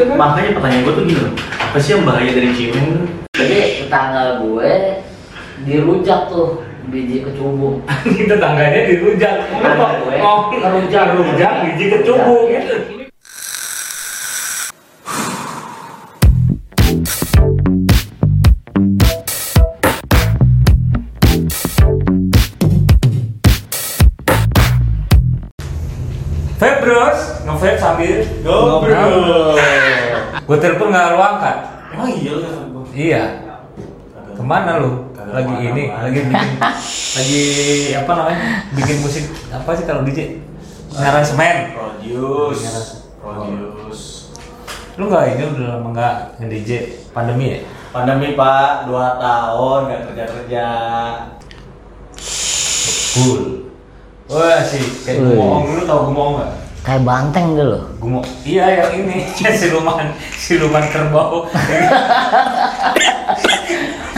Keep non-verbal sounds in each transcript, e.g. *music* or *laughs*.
Makanya pertanyaan gue tuh gini loh, apa sih yang bahaya dari cimeng tuh? Jadi tetangga gue dirujak tuh biji kecubung. *laughs* Itu tangganya dirujak. Tetangga gue Oh, ngerujak rujak biji kecubung. Vape bros, nge-vape sambil Ngobrol. Gue telepon nggak lu angkat. Emang iya lu kan gua? Iya. Ke mana lu? Lagi ke mana, ini, lagi bikin, *laughs* lagi apa namanya? Bikin musik apa sih kalau DJ? Aransemen. Produce. Produce. Lu nggak ini udah lama nggak nge-DJ pandemi ya? Pandemi pak, 2 tahun gak kerja kerja. Cool. Wah sih, kayak Wih. gumoong dulu tau gumoong nggak? Kayak banteng dulu. Gumo, iya yang ini *laughs* siluman siluman kerbau. *laughs*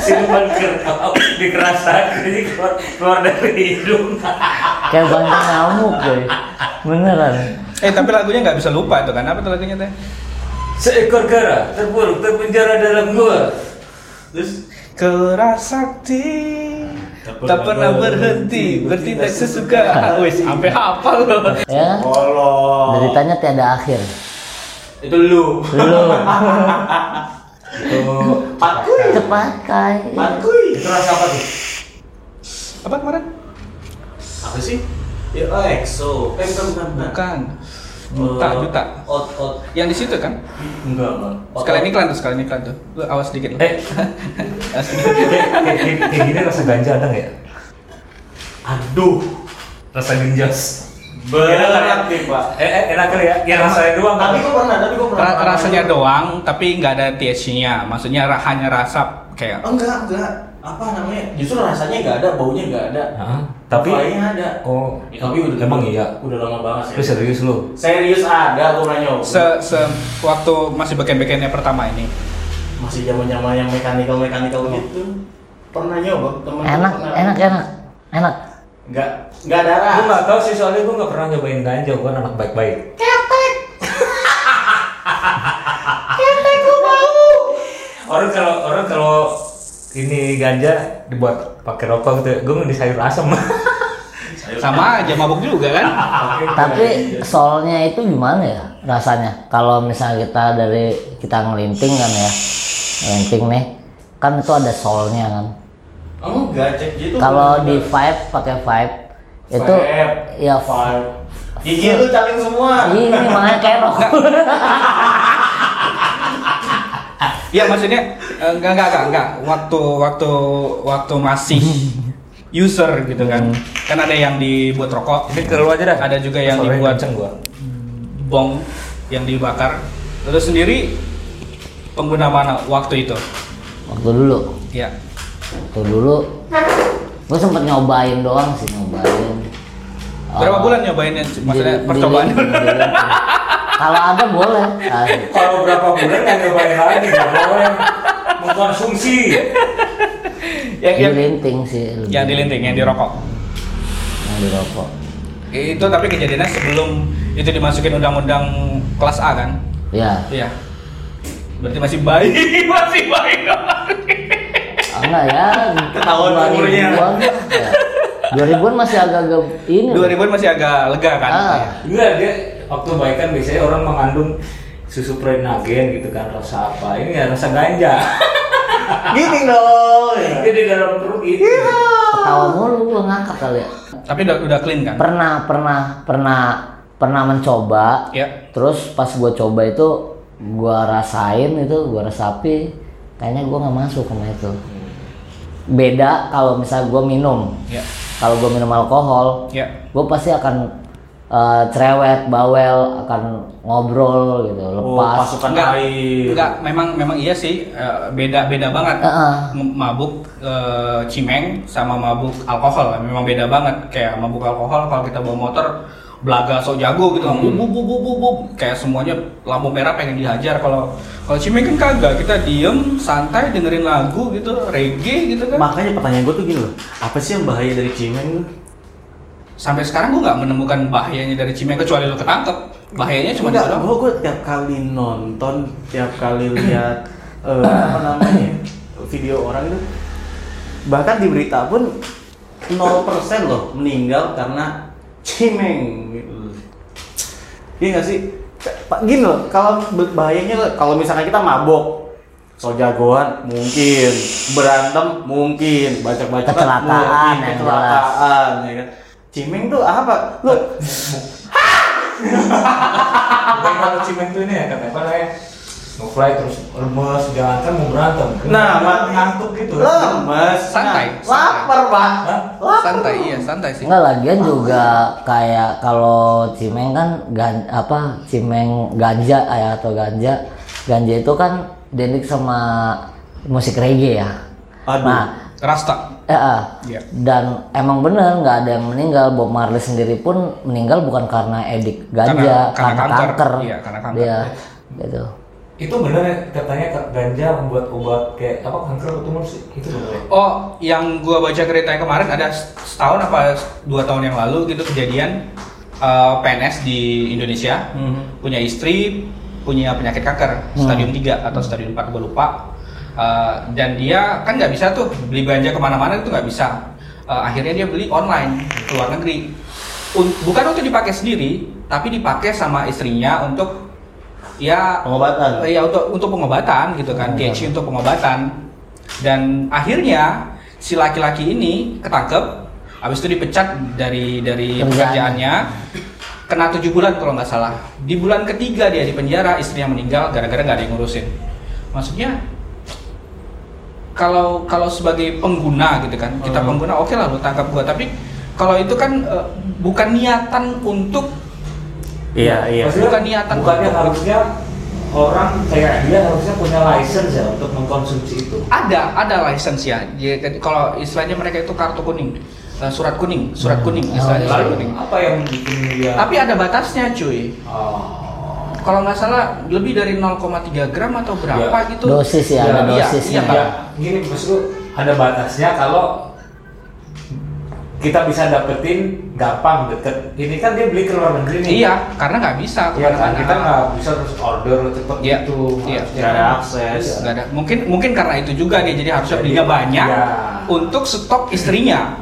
siluman kerbau dikerasakan jadi keluar, keluar dari hidung. *laughs* Kayak banteng ngamuk gue. Beneran. Eh tapi lagunya nggak bisa lupa itu kan? Apa tuh lagunya teh? Seekor kera terpuruk terpenjara dalam gua. Terus Keras sakti tak pernah berhenti bertindak sesuka. Wes sampai hafal loh. Ya. kolong. Deritanya tiada akhir. Itu lu. Lu Itu Patkuy. cepat kai. Patkuy. itu rasa apa tuh? Apa kemarin? Apa sih? Ya, oh, EXO. Eh, bukan, bukan, bukan. Juta, Eh, juta. Ot, ot. Yang di situ kan? Enggak, Sekalian ot. iklan tuh, sekalian iklan tuh. Lu awas dikit. lu. Eh, *laughs* Awas dikit. kayak, gini rasa ganja ada nggak ya? Aduh. Rasa genjos. Berat nih, Pak. Eh, eh enak kali ya? Yang rasanya doang. Tapi gua pernah, tapi gua pernah. Ra- rasanya doang, tapi nggak ada THC-nya. Maksudnya hanya rasa kayak Oh, enggak, enggak. Apa namanya? Justru rasanya enggak ada, baunya enggak ada. Hah? Tapi Flynya ada. oh, Ya, tapi udah emang iya. Udah lama banget sih. serius lu? Serius ada, gua pernah nyoba. se, se waktu masih beken-bekennya pertama ini. Masih zaman-zaman yang mekanikal-mekanikal gitu. Pernah nyoba, temen gua Enak, pernah. enak, enak. Enak. Enggak, enggak ada rasa. Gue nggak tahu sih soalnya gue nggak pernah nyobain ganja, gue kan anak baik-baik. *laughs* Orang kalau orang kalau ini ganja dibuat pakai rokok gitu, gue di sayur asem. Sama aja mabuk juga kan? Tapi soalnya itu gimana ya rasanya? Kalau misalnya kita dari kita ngelinting kan ya, ngelinting nih, kan itu ada solnya kan. Enggak, cek gitu. Kalau di vibe pakai vibe itu Vape. ya Five. Gigi lu caling semua. ini makanya kayak *laughs* rokok. Iya maksudnya eh, enggak enggak enggak enggak waktu waktu waktu masih *laughs* user gitu kan. Kan ada yang dibuat rokok, Ini ke lu aja dah. ada juga yang dibuat kenceng gua. bong yang dibakar. Terus sendiri pengguna mana waktu itu? Waktu dulu, Ya. waktu dulu, gue sempet nyobain doang sih nyobain. Berapa Eh, bulan nyobainnya? Maksudnya percobaan? *laughs* Kalau ada boleh. Asik. Kalau berapa bulan nggak nyobain lagi, nggak boleh mengkonsumsi. yang yang Dilinting sih. lebih. yang dilinting, yang dirokok. Yang dirokok. Itu tapi kejadiannya sebelum itu dimasukin undang-undang kelas A kan? Ya, Iya. Berarti masih bayi, *laughs* masih bayi. Ah, enggak ya. Ketahuan 2000-an, umurnya. ya. 2000-an masih agak-agak ini. loh. 2000-an masih agak lega kan? Ah. Enggak, dia waktu baik kan biasanya orang mengandung susu prenagen gitu kan rasa apa ini ya rasa ganja *laughs* Gini dong. dia di dalam perut itu Ketawa mulu gua ngakak kali ya. Tapi udah udah clean kan? Pernah, pernah, pernah, pernah mencoba. Ya. Terus pas gua coba itu, gua rasain itu, gua resapi, kayaknya gua nggak masuk sama itu. Beda kalau misalnya gua minum. Ya. Kalau gua minum alkohol, Ya. gue pasti akan eh, cerewet, bawel, akan ngobrol gitu, Oh, lepas. pasukan Enggak, air. enggak, memang memang iya sih eh, beda beda banget. Heeh. M- Mabuk eh, cimeng sama mabuk alkohol memang beda banget. Kayak mabuk alkohol kalau kita bawa motor belaga sok jago gitu kan. Bub, bub, bub, bub, bub. kayak semuanya lampu merah pengen dihajar kalau kalau cimeng kan kagak kita diem santai dengerin lagu gitu reggae gitu kan Makanya pertanyaan gue tuh gini loh, apa sih yang bahaya dari cimeng? Sampai sekarang gua nggak menemukan bahayanya dari cimeng kecuali lu ketangkep Bahayanya cuma Enggak, itu doang. gua, gua tiap kali nonton, tiap kali lihat *coughs* eh, apa namanya video orang itu, bahkan di berita pun 0% loh meninggal karena cimeng gitu. Iya nggak sih? Pak gini loh, kalau bahayanya kalau misalnya kita mabok, so jagoan mungkin, berantem mungkin, baca-baca Kecelakaan mungkin, yang kecelakaan, ya kan? Cimeng tuh apa? Lu Bukan kalau cimeng tuh ini ya kata apa namanya? Ngefly terus lemes, jangan kan mau berantem. Nah, mati. ngantuk gitu. lemes, Santai, nah, lapar pak, Hah? Santai, iya santai sih. Enggak lagian juga kayak kalau cimeng kan gan, apa cimeng ganja ya atau ganja ganja itu kan identik sama musik reggae ya. Aduh. Nah, Rasta. Eh, ah. Iya. dan emang bener nggak ada yang meninggal Bob Marley sendiri pun meninggal bukan karena edik Karena- ganja karena karena, kanker. kanker. Iya, karena kanker. Dia gitu. Itu bener ya katanya ganja membuat obat kayak apa kanker atau tumor sih? Itu bener ya? Oh, yang gua baca ceritanya kemarin ada setahun apa dua tahun yang lalu gitu kejadian eh, PNS di Indonesia Mhm. punya istri punya penyakit kanker stadium 3 atau stadium 4 gue lupa Eh, dan dia kan nggak bisa tuh beli ganja ke mana-mana itu nggak bisa. Eh, akhirnya dia beli online ke luar negeri. Un- bukan untuk dipakai sendiri tapi dipakai sama istrinya untuk ya Pengobatan. Ya untuk untuk pengobatan gitu kan THC untuk pengobatan. Dan akhirnya si laki-laki ini ketangkep habis itu dipecat dari dari Kerjaan. pekerjaannya. Kena tujuh bulan kalau nggak salah. Di bulan ketiga dia di penjara istrinya meninggal gara-gara nggak ada yang ngurusin. Maksudnya kalau kalau sebagai pengguna gitu kan kita Hmm. pengguna oke lah lu tangkap gua tapi kalau itu kan eh, bukan niatan untuk Iya iya. Maksudnya Bukan niatan Bukannya untuk- harusnya orang kayak dia harusnya punya license ya untuk mengkonsumsi itu. ada ada license ya Jadi, kalau istilahnya mereka itu kartu kuning eh, surat kuning surat kuning istilahnya surat kuning apa yang bikin dia? tapi ada batasnya cuy Oh. Kalau nggak salah lebih dari 0,3 gram atau berapa Ya. gitu Dosis ya, Ya, ada iya, dosisnya. iya, Ya, gini maksud lu ada batasnya kalau kita bisa dapetin gampang deket. Ini kan dia beli ke luar negeri nih. iya karena nggak bisa Iya kan kita nggak bisa terus order cepet Iya, gitu. iya. Nggak ada akses. Iya. Nggak ada mungkin mungkin karena itu juga dia jadi harusnya Jadi, belinya banyak iya. untuk stok istrinya.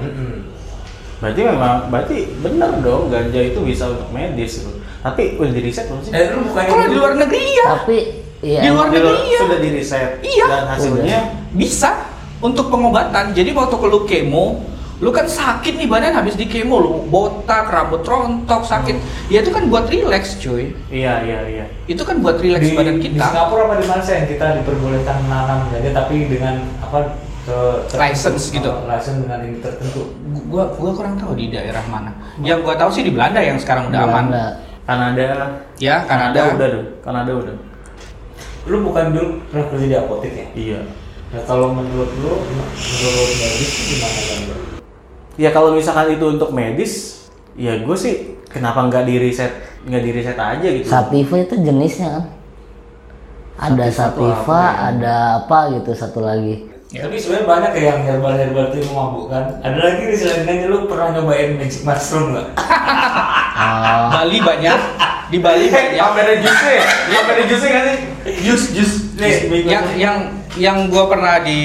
Berarti memang berarti benar dong ganja itu bisa untuk medis gitu. Tapi udah di riset belum sih? Eh lu bukannya kalau di luar negeri iya Tapi iya Di luar Di negeri iya. sudah di riset Iya. dan hasilnya bisa untuk pengobatan jadi waktu ke lu kemo lu kan sakit nih badan habis di kemo lu botak rambut rontok sakit ya itu kan buat relax cuy iya iya iya. itu kan buat relax di, badan di kita Singapura apa di mana sih yang kita diperbolehkan menanam ganja tapi dengan apa ke tertentu. License gitu. Oh, license dengan ini tertentu gua gua kurang tahu di daerah mana yang gua tahu sih di Belanda yang sekarang udah aman Belanda. Kanada ya Kanada udah tuh. Kanada udah. lu bukan dulu pernah kerja di apotek ya Iya. nah kalau menurut lu menurut medis itu gimana ganja Ya kalau misalkan itu untuk medis, ya gue sih kenapa nggak di riset nggak di riset aja gitu. Sativa itu jenisnya kan. Ada Sativa sativa, apa ya? ada apa gitu satu lagi. Ya. Tapi sebenarnya banyak kayak yang herbal-herbal itu yang memabukkan. Ada lagi nih selain ganja lu pernah nyobain magic mushroom nggak? Oh, *laughs* Bali banyak di Bali banyak Apa ada jusnya ya? Apa ada jusnya nggak sih? Jus jus nih. yang yang yang gue pernah di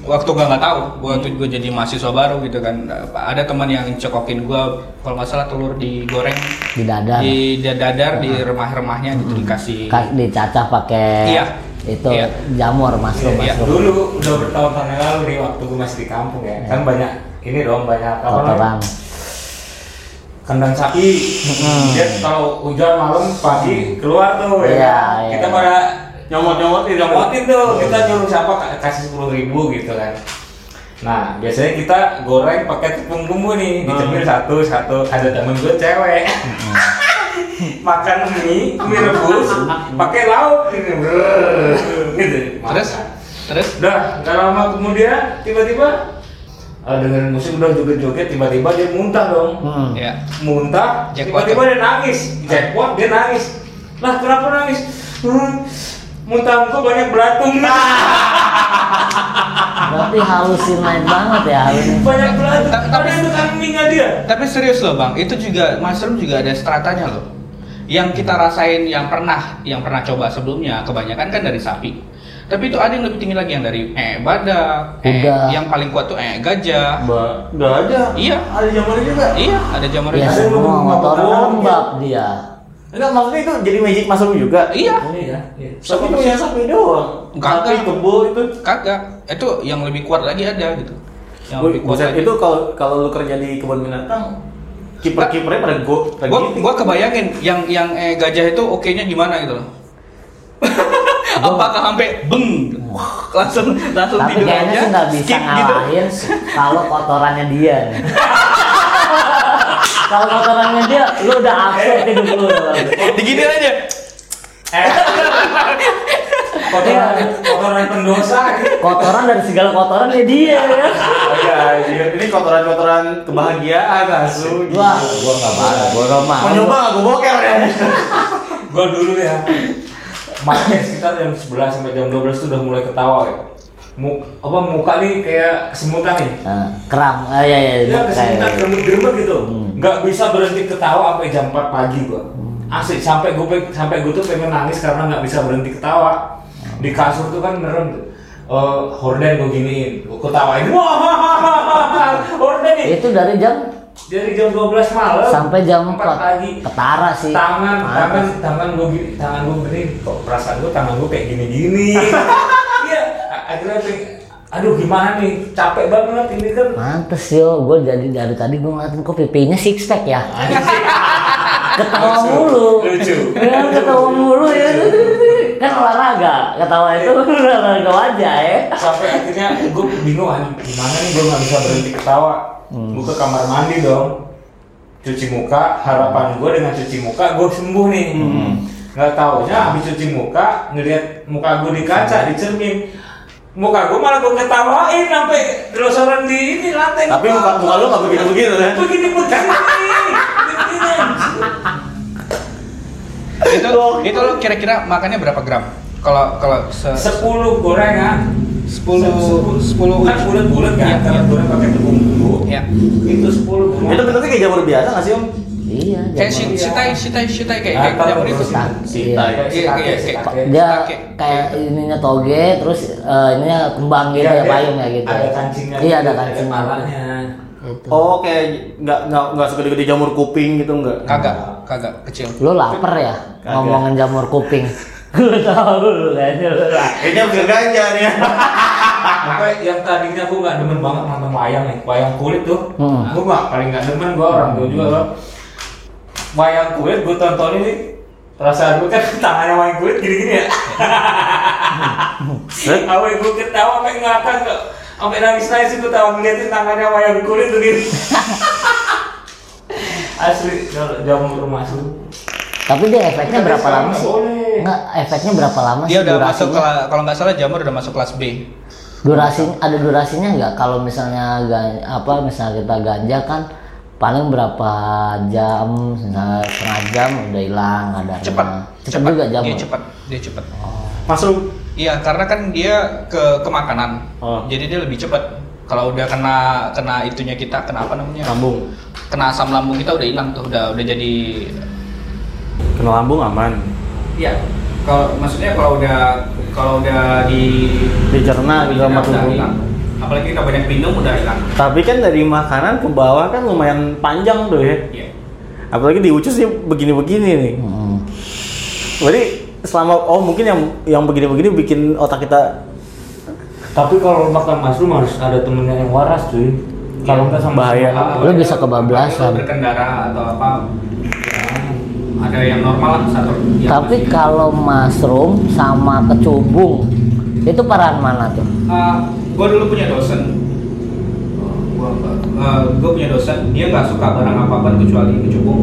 waktu gue nggak tahu waktu gue jadi mahasiswa baru gitu kan ada teman yang cokokin gue kalau nggak salah telur digoreng di dada. di dadar di remah-remahnya gitu dikasih Ka- dicacah pakai Iya. Itu Iya. jamur mushroom Iya, mushroom. Dulu udah bertahun-tahun yang lalu nih waktu gue masih di kampung ya. Kan banyak ini dong banyak apa namanya? Kandang sapi. Dia kalau hujan malam pagi keluar tuh ya. Iya, kan? iya. Kita pada Nyomot-nyomotin nyomotin tuh. Kita nyuruh siapa ka- kasih sepuluh ribu gitu kan. Nah, biasanya kita goreng pakai tepung bumbu nih, dicemil satu satu. Ada temen gue cewek. *laughs* Makan mie, mie rebus, *laughs* pakai lauk *laughs* gitu. terus terus Udah, gak lama kemudian tiba-tiba uh, dengerin musik udah joget-joget tiba-tiba dia muntah dong. Hmm. ya Muntah, tiba-tiba dia nangis. Jackpot dia nangis. Lah kenapa nangis? Hmm, muntah kok banyak belatung. Berarti halusinate banget ya halusin. banyak belatung. Tapi- itu kambingnya dia. tapi serius loh bang itu juga mushroom juga ada stratanya loh yang kita rasain yang pernah yang pernah coba sebelumnya kebanyakan kan dari sapi tapi itu ada yang lebih tinggi lagi yang dari eh badak eh, yang paling kuat tuh eh gajah Ba- ada. Iya. Ada jamurnya juga. iya ada jamur Ya Ada yang semua motor lembab dia. Enggak maksudnya itu jadi magic mushroom juga. iya ya. iya. Tapi punya sapi doang. Enggak, Sapi kebo itu. kagak itu yang lebih kuat lagi ada gitu yang lebih kuat lagi. itu kalau kalau lu kerja di kebun binatang kiper-kipernya pada go pada gua gitu. gua kebayangin yang yang eh, gajah itu oke nya gimana gitu loh *laughs* apakah sampai beng langsung langsung Tapi tidur kayaknya aja sih nggak bisa skip gitu ngalahin kalau kotorannya dia. *laughs* kalau kotorannya dia, lu udah *laughs* absurd hidup lu. digini aja Eh. Kotoran kotoran pendosa gitu. Kotoran dari segala kotoran ya dia ya. Iya, iya. ini kotoran-kotoran kebahagiaan asu. Wah, gua nggak mau, gua nggak mau. Mau nyoba gue boker ya? *laughs* Gua dulu ya. Makanya sekitar jam 11 sampai jam 12 tuh udah mulai ketawa ya. Mu, apa muka nih kayak kesemutan nih. Nah, kram, ah, ya ya, Ya kesemutan kayak geremut-geremut gitu. Hmm. Nggak bisa berhenti ketawa sampai jam 4 pagi gua. Asik sampai gue sampai gue tuh pengen nangis karena nggak bisa berhenti ketawa. Di kasur tuh kan merem eh horden gue giniin, gue ketawain. Wah, *laughs* horden itu dari jam Dari jam 12 malam sampai jam 4 pagi. ketara sih. Tangan, tangan, tangan gue gini, tangan gue gini, kok perasaan gue tangan gue kayak gini-gini. *laughs* Iya, a- akhirnya pengen, aduh gimana nih, capek banget ini kan. Mantes yo, gue jadi dari tadi gue ngeliatin kok pipinya six pack ya. Ketawa mulu. lucu. Ya, ketawa mulu ya. Kan olahraga, ketawa itu *laughs* olahraga wajah ya. Sampai akhirnya gue bingung, "Aduh, gimana nih gue nggak bisa berhenti ketawa. Gue ke kamar mandi dong, cuci muka. Harapan gue dengan cuci muka gue sembuh nih. Nggak taunya habis cuci muka, ngeliat muka gue di kaca, di cermin. Muka gue malah gue ketawain sampai losoran di ini lantai. Tapi muka muka lu nggak begitu begitu kan? begini begini. Begini. Itu itu lo kira-kira makannya berapa gram kalau kalau se Sepuluh gorengan. sepuluh sepuluh kan bulat-bulat kan, Iya, karena iya. goreng pakai tepung bumbu. ya Itu sepuluh. Itu bentuknya kayak jamur biasa nggak sih om? Iya, kayak si sitai sitai sitai kayak Ah, kayak jamur itu. Sitai. Kayak Iya, iya, kayak- Dia kayak ininya toge, terus eh, ininya kembang gitu Iya, ya dia payung ya gitu. Ada kancingnya. Iya ada gitu, kancingnya. kepalanya. Itu. Oh kayak nggak nggak nggak segede-gede jamur kuping gitu nggak? kagak kagak kecil Lu lapar ya. Ngomongin jamur kuping. *laughs* Gue tahu lu kayaknya lu lapar. Kayaknya bisa ganja nih. Sampai yang tadinya aku nggak demen banget nonton wayang nih, wayang kulit tuh. Hmm. Aku nggak paling nggak demen gua orang tua juga loh. Wayang kulit gue tontonin nih. Perasaan gue kan *laughs* tangannya wayang kulit gini-gini ya. Set. Awe gue ketawa sampai ngakak kok. Sampai nangis-nangis gue tawa ngeliatin tangannya wayang kulit begini. *laughs* Asli kalau jamur masuk. Tapi dia efeknya Tapi berapa lama nggak sih? boleh. Enggak, efeknya berapa lama sih dia udah durasinya? masuk kalau nggak salah jamur udah masuk kelas B Durasi ada durasinya nggak? Kalau misalnya apa misalnya kita ganja kan paling berapa jam, misalnya setengah jam udah hilang kadarnya. cepat Cepat juga jamur. dia cepat dia cepat Masuk. iya karena kan dia ke ke makanan Oh. jadi dia lebih cepat kalau udah kena kena itunya kita kena apa namanya Lambung. kena asam lambung kita udah hilang tuh udah udah jadi Kena lambung aman. Iya. Kalau maksudnya kalau udah kalau udah di Dicerna di dalam tubuh. Apalagi kita banyak minum udah hilang. Tapi kan dari makanan ke bawah kan lumayan panjang tuh ya. Iya. Apalagi di ucus sih begini-begini nih. Hmm. Berarti selama oh mungkin yang yang begini-begini bikin otak kita Tapi kalau makan mushroom harus ada temennya yang waras cuy. Kalau nggak sama Bahaya. Lu bisa kebablasan. Berkendara atau apa? Ada yang normal satu. yang Tapi masih- kalau mushroom sama kecubung itu parahan mana tuh? Uh, gue dulu punya dosen. gue punya dosen, dia nggak suka barang apa pun kecuali kecubung,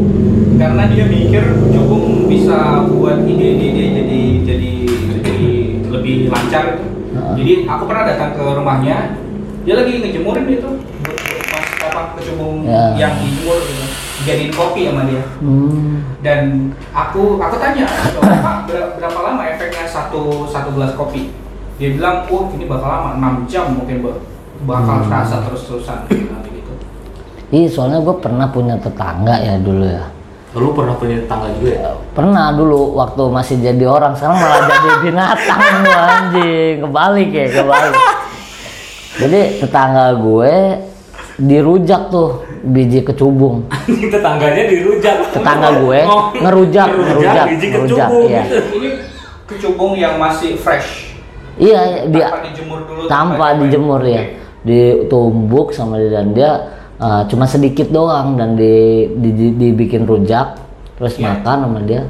karena dia mikir kecubung bisa buat ide-ide dia jadi jadi jadi lebih lancar. Heeh. Jadi aku pernah datang ke rumahnya, dia lagi ngejemurin itu pas apa kecubung Ya. yang dijemur gitu. Jadiin kopi sama dia Hmm. dan aku aku tanya Pak ber- berapa lama efeknya satu satu gelas kopi dia bilang wah ini bakal lama 6 jam mungkin bakal Hmm. terasa terus terusan nanti gitu Iya, soalnya gue pernah punya tetangga ya dulu ya. Lu pernah punya tetangga juga ya? Pernah dulu waktu masih jadi orang, sekarang malah jadi binatang *laughs* lu anjing. Kebalik ya, kebalik. Jadi tetangga gue dirujak tuh biji kecubung. Tetangganya dirujak. Tetangga *laughs* gue Oh, ngerujak, ngerujak, biji ngerujak, kecubung. iya. Ini kecubung yang masih fresh. Iya, dia Tanpa dijemur dulu. tanpa dijemur ya ditumbuk sama dia dan dia uh, cuma sedikit doang dan di, di- di- dibikin rujak terus Iya. makan sama dia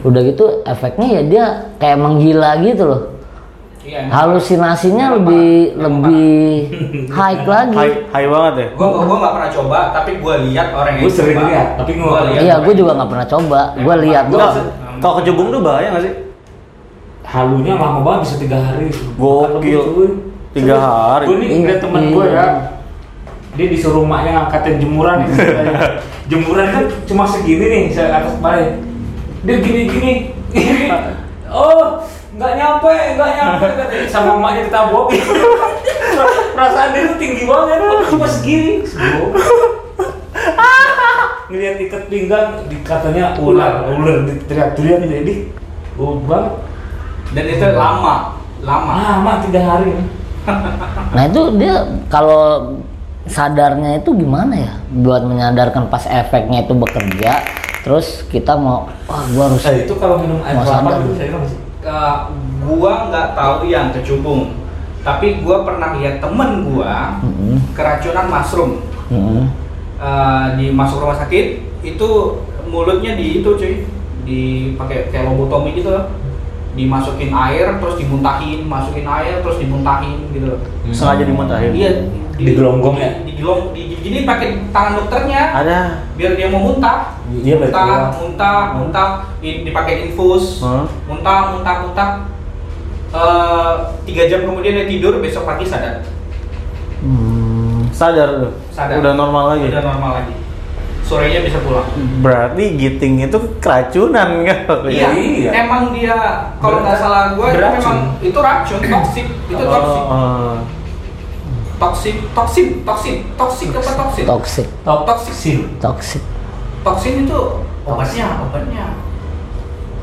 udah gitu efeknya ya dia kayak menggila gitu loh Iya. halusinasinya lebih lebih high lagi High, high banget ya. Gua gua nggak pernah coba, tapi gua lihat orang yang Gua sering coba. lihat, tapi gua Gua lihat iya yang juga nggak pernah coba gue lihat Enggak, doang kalau kecubung tuh bahaya nggak sih? Halunya lama banget bisa tiga hari. Gokil. Tiga hari. Gue nih Iya, liat temen iya. gue ya. Dia disuruh emaknya ngangkatin jemuran *laughs* jemuran kan cuma segini nih, atas balik. Dia gini-gini. *laughs* oh, nggak nyampe, nggak nyampe *laughs* katanya sama emaknya ditabok. *laughs* Perasaan dia tuh tinggi banget, cuma segini. Sebelum. *laughs* Ngeliat ikat pinggang, dikatanya ular, ular teriak-teriak jadi banget. dan itu lama, lama. Lama tiga hari. nah itu dia kalau sadarnya itu gimana ya buat menyadarkan pas efeknya itu bekerja terus kita mau wah gua harus Eh, itu kalau minum air kelapa dulu saya bilang Eh, gua nggak tahu yang kecubung, tapi gua pernah lihat temen gua Mm-mm, keracunan mushroom mm-mm. Eh, di masuk rumah sakit itu mulutnya di itu cuy dipakai kayak lobotomi gitu loh. Dimasukin air terus dimuntahin masukin air terus dimuntahin gitu loh. Sengaja dimuntahin. iya Digelonggong ya? di, gelong di, jadi pakai tangan dokternya Ada. biar dia mau muntah Iya, betul. muntah muntah muntah i- dipakai infus Hah? muntah muntah muntah Eh, tiga jam kemudian dia tidur besok pagi sadar Hmm, Sadar sadar Udah normal lagi. udah normal lagi sorenya bisa pulang. Berarti giting itu keracunan *laughs* kan? Iya, Iya. emang dia kalau nggak salah gue itu memang itu racun, toksik, itu toksik, Oh, oh. toksik, toksik, toksik apa toksin? toxic. Toksin, toxic. Toksin itu obatnya, obatnya,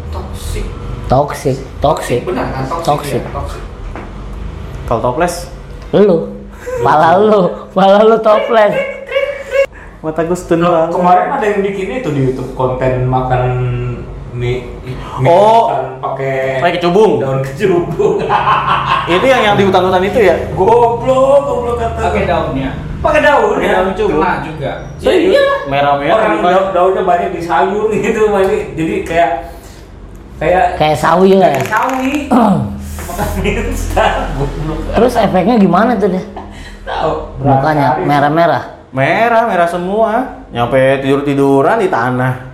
toksik, toxic. Toxic benar kan? Toksik, Toksik. ya, toksik. Kalau toples, lu. Pala lu. Pala lu toples mata gue stun Loh, banget. kemarin ada yang bikin itu di YouTube konten makan mie, mie Oh. pakai Pakai kecubung. daun kecubung. *laughs* Itu yang yang di hutan-hutan itu ya? goblok, goblok kata. Pakai daunnya, pakai daun ya. daun kecubung. kena juga. Ya, iya. Merah-merah. Orang bukan? daun, daunnya banyak di sayur *laughs* gitu, banyak. jadi kayak kayak kayak sawi ya kayak sawi. *clears throat* terus efeknya gimana tuh dia Tahu. mukanya merah-merah Merah, merah semua. Nyampe tidur-tiduran di tanah.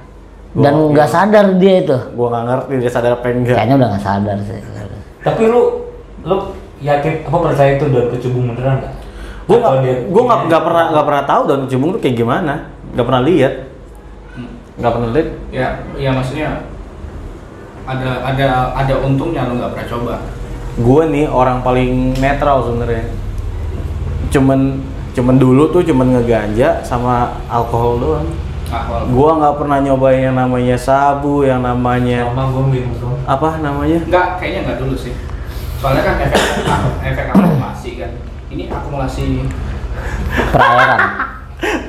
dan Gokil. nggak sadar dia itu Gua nggak ngerti dia sadar apa enggak. kayaknya udah nggak sadar sih Tapi lu lu yakin apa percaya itu daun kecubung beneran nggak? Gua nggak, gua nggak nggak pernah nggak pernah tahu daun kecubung tuh kayak gimana. Nggak pernah lihat. Nggak pernah lihat. Ya, ya maksudnya ada ada ada untungnya lo nggak pernah coba. Gue nih orang paling netral sebenarnya. Cuman cuman dulu tuh cuman ngeganja sama alkohol doang. Ah, walaupun- Gua nggak pernah nyobain yang namanya sabu, yang namanya sama gue minum apa namanya? Enggak, kayaknya enggak dulu sih. Soalnya kan efek efek akumulasi kan. Ini akumulasi perairan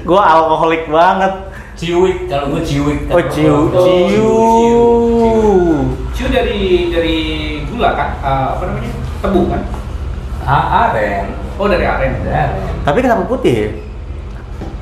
Gua alkoholik banget. Ciwik, kalau gue ciwik. Oh ciu, ciu. ciu dari dari gula kan? Eh, apa namanya? Tebu kan? Ah, aren. Oh dari aren. Aren. Tapi kenapa putih ya?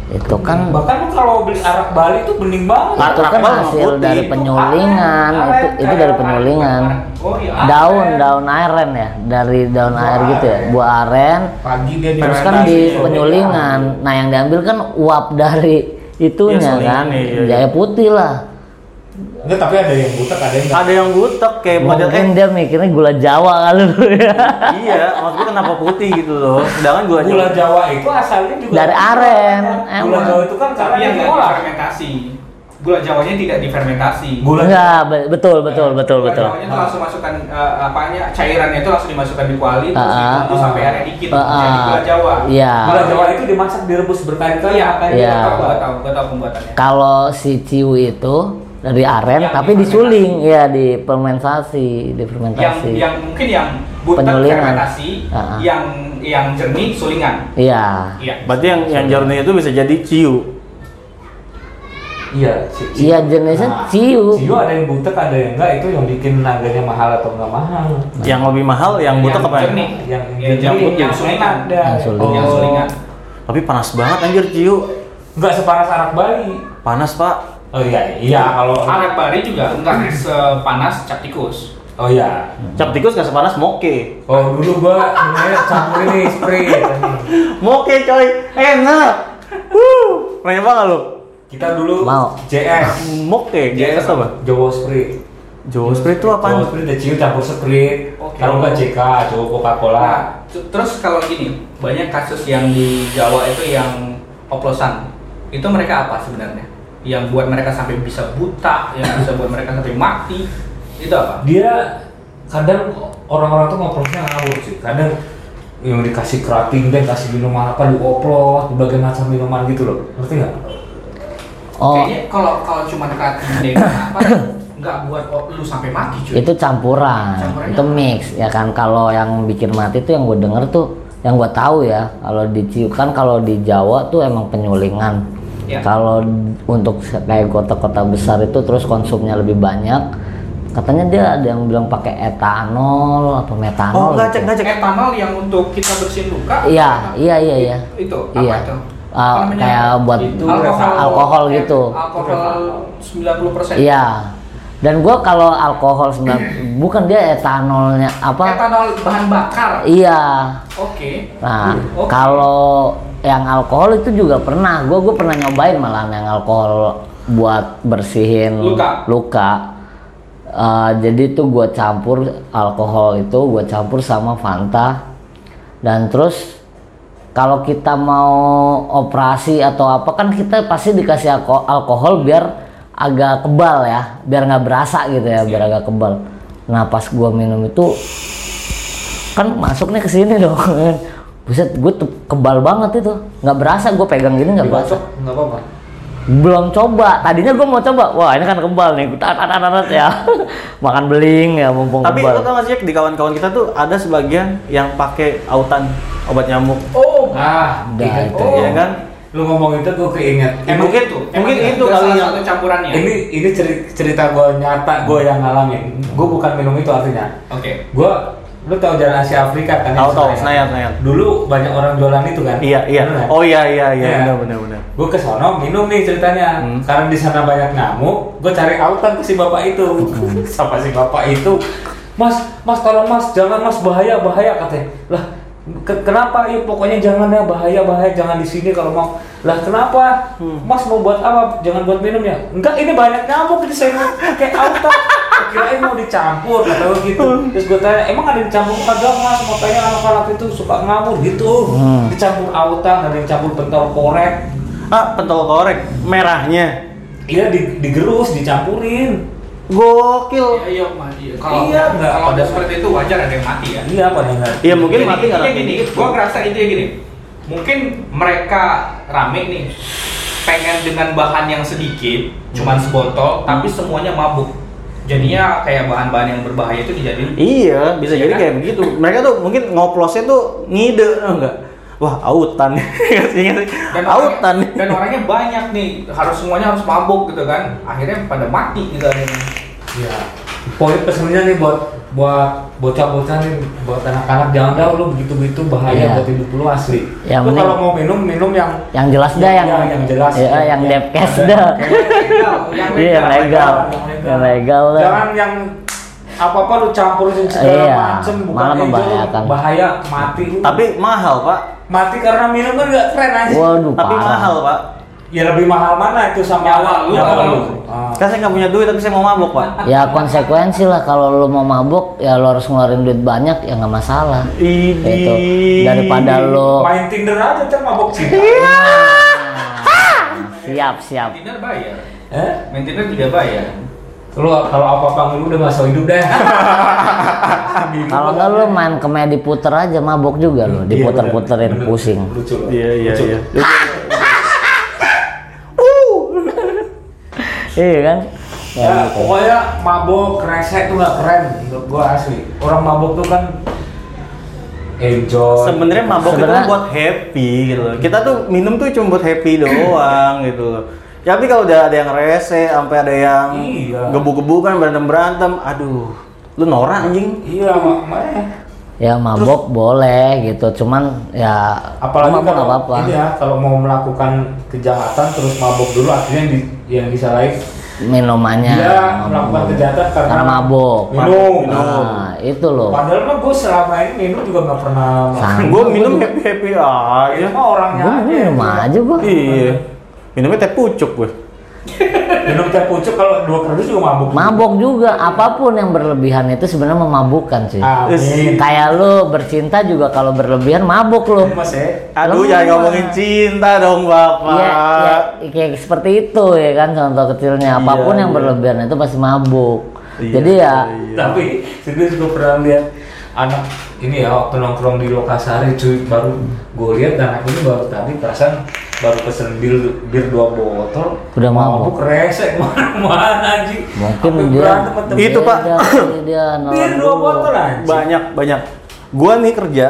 itu kan Bahkan kalau beli arak Bali itu bening banget. itu kan hasil Putih. dari penyulingan Aren, itu itu dari penyulingan Oh iya. daun daun aren ya dari daun Buah air gitu ya buah aren Pagi dia terus kan fermentasi, di sore penyulingan nah yang diambil kan uap dari itunya Iya, selingan, kan iya, iya. jaya putih lah Enggak, tapi ada yang butek, ada yang enggak. Ada yang butek kayak model mungkin eh, dia mikirnya gula jawa kali dulu ya iya, maksudnya kenapa putih gitu loh. Sedangkan gula Gula Jawa Jawa itu asalnya juga Dari aren, Gula emang. Jawa itu kan karena yang difermentasi. gula jawanya tidak difermentasi. Gula Enggak, be- betul betul betul Gula betul. jawanya tuh langsung masukkan eh, apanya cairannya itu langsung dimasukkan di kuali terus Ah, ditunggu ah. sampai airnya dikit Ah, jadi gula jawa. Iya. Gula Jawa itu dimasak direbus berkali-kali. Iya, kan Iya. tahu, tahu pembuatannya. Kalau si ciu itu dari aren Yang tapi disuling ya di fermentasi, di Yang fermentasi. yang mungkin yang butek Penyulingan. fermentasi, ah. yang yang jernih sulingan. Iya. Iya. Berarti yang yang jernih itu bisa jadi ciu. Iya. Iya, jenisnya Nah, ciu. Ciu ada yang butek, ada yang enggak. Itu yang bikin harganya mahal atau enggak mahal. Yang lebih mahal yang butek Yang apa ya? jernih. Yang Yang jernih, yang, yang yang sulingan. ada. Yang sulingan. Yang sulingan. Tapi panas banget anjir ciu. Enggak sepanas anak Bali. Panas, Pak. Oh iya, iya kalau Arak bari juga enggak sepanas cap tikus. Oh iya. Cap tikus nggak sepanas moke. Oh dulu gua sebenarnya campurin nih spray. Moke coy, enak. Wuh, pernah nyoba nggak lu? Kita dulu Mau. JS Moke, GS apa? Jawa spray. Jawa spray itu Jawa apaan? spray ada ciu campur spray. Kalau enggak JK, Jawa Coca-Cola. Nah, t- terus kalau gini, banyak kasus yang di Jawa itu yang oplosan. Itu mereka apa sebenarnya? Yang buat mereka sampai bisa buta, yang bisa buat mereka sampai mati. Itu apa? Dia kadang orang-orang tuh ngoprosnya ngawur sih. Kadang yang dikasih kerating dan kasih minuman apa dioplos, berbagai macam minuman gitu loh. Ngerti nggak? Oh, Kayaknya kalau kalau cuma kreatif dengan apa nggak buat lu sampai mati cuy. itu campuran, Campurannya itu apa? mix ya kan. Kalau yang bikin mati tuh yang gue denger tuh, yang gue tahu ya, kalau di Ciu kan kalau di Jawa tuh emang penyulingan. Ya. Kalau untuk kayak kota-kota besar itu terus konsumnya lebih banyak, katanya dia ada yang bilang pakai etanol atau Oh, metanol. nggak gitu. cek, nggak cek. etanol yang untuk kita bersihin luka. Iya, iya, iya, iya. Itu apa Iya. itu? Namanya? kayak buat Itu alkohol, alkohol gitu. Alkohol 90%. Iya. Dan gua kalau alkohol sembilan *clears throat* bukan dia etanolnya apa? Etanol bahan bakar. Iya. Oke. Nah, Oke. kalau yang alkohol itu juga pernah. Gua gua pernah nyobain malah yang alkohol buat bersihin Luka. luka. Eh, jadi itu gua campur alkohol itu gua campur sama Fanta. Dan terus kalau kita mau operasi atau apa kan kita pasti dikasih alko- alkohol biar agak kebal ya, biar nggak berasa gitu ya, biar agak kebal. Nah pas gua minum itu kan masuk nih ke sini *laughs* dong. Buset, gue tuh kebal banget itu, nggak berasa gue pegang gini nggak berasa. Nggak apa-apa. Belum coba, tadinya gue mau coba, wah ini kan kebal nih, tat tat, tat, ya, *laughs* makan beling ya mumpung Tapi kebal. lo tau gak sih di kawan-kawan kita tuh ada sebagian yang pakai autan obat nyamuk. Oh, Ah, Udah, ingat. itu. Iya kan? Lu ngomong itu gue keinget. emang mungkin- itu. mungkin Emang itu kali yang- satu campurannya. Ini ini cerita, cerita gue nyata gue yang ngalamin. Gue bukan minum itu artinya. Oke. Gue lu tahu jalan Asia Afrika kan? Tahu yang tahu, Senayan? Senayan. Dulu banyak orang jualan itu kan? Iya, iya. Bener nggak? Oh iya iya iya, Iya. benar benar benar. Gue ke sono minum nih ceritanya. Hmm. Karena di sana banyak nyamuk, gue cari autan ke si bapak itu. *laughs* Sama si bapak itu, Mas, Mas tolong Mas, jangan Mas bahaya bahaya katanya. Lah, ke- kenapa? Ya pokoknya jangan ya bahaya bahaya, jangan di sini kalau mau. Lah kenapa? Mas mau buat apa? Jangan buat minum ya? Enggak, ini banyak nyamuk ini saya mau pakai autan. Kirain mau dicampur, kata gue gitu. Terus gue tanya, emang ada dicampur kagak mas? Makanya anak-anak itu suka ngamuk gitu. Hmm. Dicampur autan, ada yang campur pentol korek. Ah, pentol korek merahnya. Iya di, digerus, dicampurin. Gokil. Iya, iya. Iya. Kalau Iya, enggak. kalau ada seperti itu wajar ada yang mati ya. Iya pada enggak. Iya mungkin Jadi, mati karena gini, gua ngerasa intinya gini. Mungkin mereka rame nih pengen dengan bahan yang sedikit, cuman sebotol, tapi semuanya mabuk. Jadinya kayak bahan-bahan yang berbahaya itu dijadiin Iya, bisa Iya jadi kan? kayak begitu. Mereka tuh mungkin ngoplosnya tuh ngide, tau enggak? Wah, autan. *laughs* Ingat sih. dan autan. orangnya, dan orangnya banyak nih, harus semuanya harus mabuk gitu kan. Akhirnya pada mati gitu akhirnya. Iya. Poin pesannya nih buat buat bocah-bocah nih buat anak-anak jangan dah lu begitu-begitu bahaya Iya. buat hidup lu asli. Yang lu kalau mau minum minum yang Yang jelas dah yang, Iya, yang jelas. Iya, yang Yang- depkes yang- dah. Legal, yang Iya, yang legal. Yang legal dah. Jangan yang apa-apa lu campurin segala Iya, macem bukan malah itu, membahayakan. bahaya mati lu. Tapi mahal, Pak. mati karena minum kan nggak keren aja. Waduh, Tapi parah. mahal, Pak. Ya lebih mahal mana itu sama Nyawa lu nyawa atau lu. lu? Ah. Kan saya nggak punya duit tapi saya mau mabuk, Pak. Ya konsekuensi lah kalau lu mau mabuk ya lu harus ngeluarin duit banyak ya nggak masalah. Idi. Itu daripada lu Main Tinder aja kan mabok cinta. Nah, siap siap. Tinder bayar. Eh? Maintenance juga bayar. Lu kalau apa-apa ngeluh udah masuk hidup dah. *laughs* Kalau enggak lu main komedi puter aja mabok juga lu, Iya, diputer-puterin pusing. Lucu. Iya iya Lucu. iya. Iya kan? Ya, Ya, gitu. pokoknya mabok rese tuh nggak keren menurut gua asli. Orang mabok tuh kan enjoy. Sebenarnya mabok itu Sebenarnya- kan buat happy gitu loh. Kita tuh minum tuh cuma buat happy doang gitu loh. Ya, tapi kalau udah ada yang rese, sampai ada yang Iya. gebu-gebukan berantem-berantem, aduh, lu norak anjing. Iya, mak- makanya. Ya mabok boleh gitu, cuman ya Apalagi mabok kalau apa-apa. ini ya, kalau mau melakukan kejahatan terus mabok dulu akhirnya di, yang disalahin Minumannya. dia melakukan kejahatan karena, Karena mabok. Minum. Nah, itu loh. Padahal mah gue selama ini minum juga nggak pernah. Gue minum happy-happy aja. Ya mah orangnya Gue aja. minum aja gua. Iya. Minumnya teh pucuk gue. Minum teh pucuk kalau dua kardus juga mabuk. Mabok juga, apa pun yang berlebihan itu sebenarnya memabukkan sih. Amin. Kayak lu bercinta juga kalau berlebihan mabuk lu. Ini mas ya. Aduh, Lemas. jangan ngomongin cinta dong, Bapak. Iya, ya, kayak seperti itu ya kan contoh kecilnya. Apa pun Iya, yang iya. berlebihan itu pasti mabuk. Iya, Jadi ya iya. Tapi serius gue pernah lihat anak ini ya waktu nongkrong di Lokasari cuy baru gue lihat anak ini baru tadi perasaan baru pesen bir bir dua botol Udah mabuk. resek *laughs* mana anjing mungkin dia temen. Itu, Pak. kali dia bir *laughs* dua botol anjing Banyak, banyak. Gua nih kerja,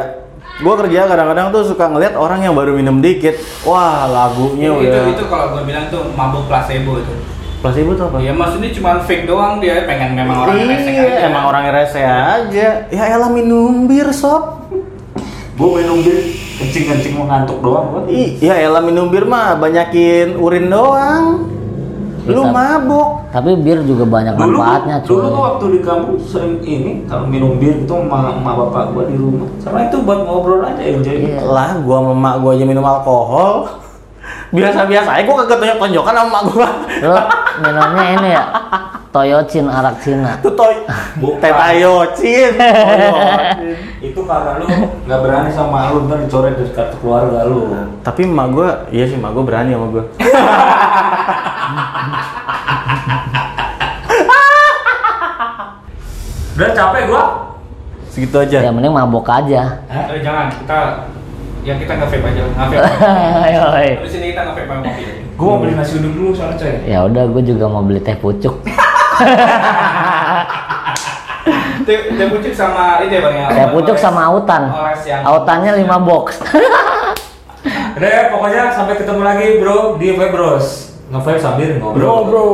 gua kerja kadang-kadang tuh suka ngeliat orang yang baru minum dikit. Wah, lagunya itu udah. itu kalau gue bilang tuh mabuk placebo itu. Placebo tuh apa? Ya maksudnya cuma fake doang dia pengen memang orang resek Iya, aja. emang orang rese aja. Ya elah minum bir, sob. gue minum bir kencing kencing mengantuk doang gua Ih, ya elah minum bir mah banyakin urin doang. Lu Kita- mabuk. Tapi bir juga banyak dulu manfaatnya dulu cuy. tuh waktu di kampung sering ini kalau minum bir itu sama sama bapak gua di rumah sama itu buat ngobrol aja enjoy Iya. Lah, gua sama mak gua aja minum alkohol. *laughs* Biasa-biasa aja gua kagak tonjok-tonjokan sama mak gua. Lu minumnya ini ya *laughs* Toyocin arak Cina. Itu toy *laughs* Bukan. Toyocin. itu karena lu nggak berani sama lu ntar dicoret dari kartu keluarga lu Tapi emak gua, iya sih emak gua berani sama gua. *laughs* udah capek gua Segitu aja. Ya mending mabok aja. Eh, jangan kita ya kita nge vape aja, nge vape. Ayo, *laughs* ayo. Di sini kita nge vape sama kopi. gua mau beli nasi uduk dulu soalnya coy Ya udah, gue juga mau beli teh pucuk. Teh teh pucuk sama ini ya bang ya. Teh pucuk sama autan. Autannya 5 box. *laughs* udah ya pokoknya sampai ketemu lagi bro di Vape Bros nge sambil ngobrol Bro, bro.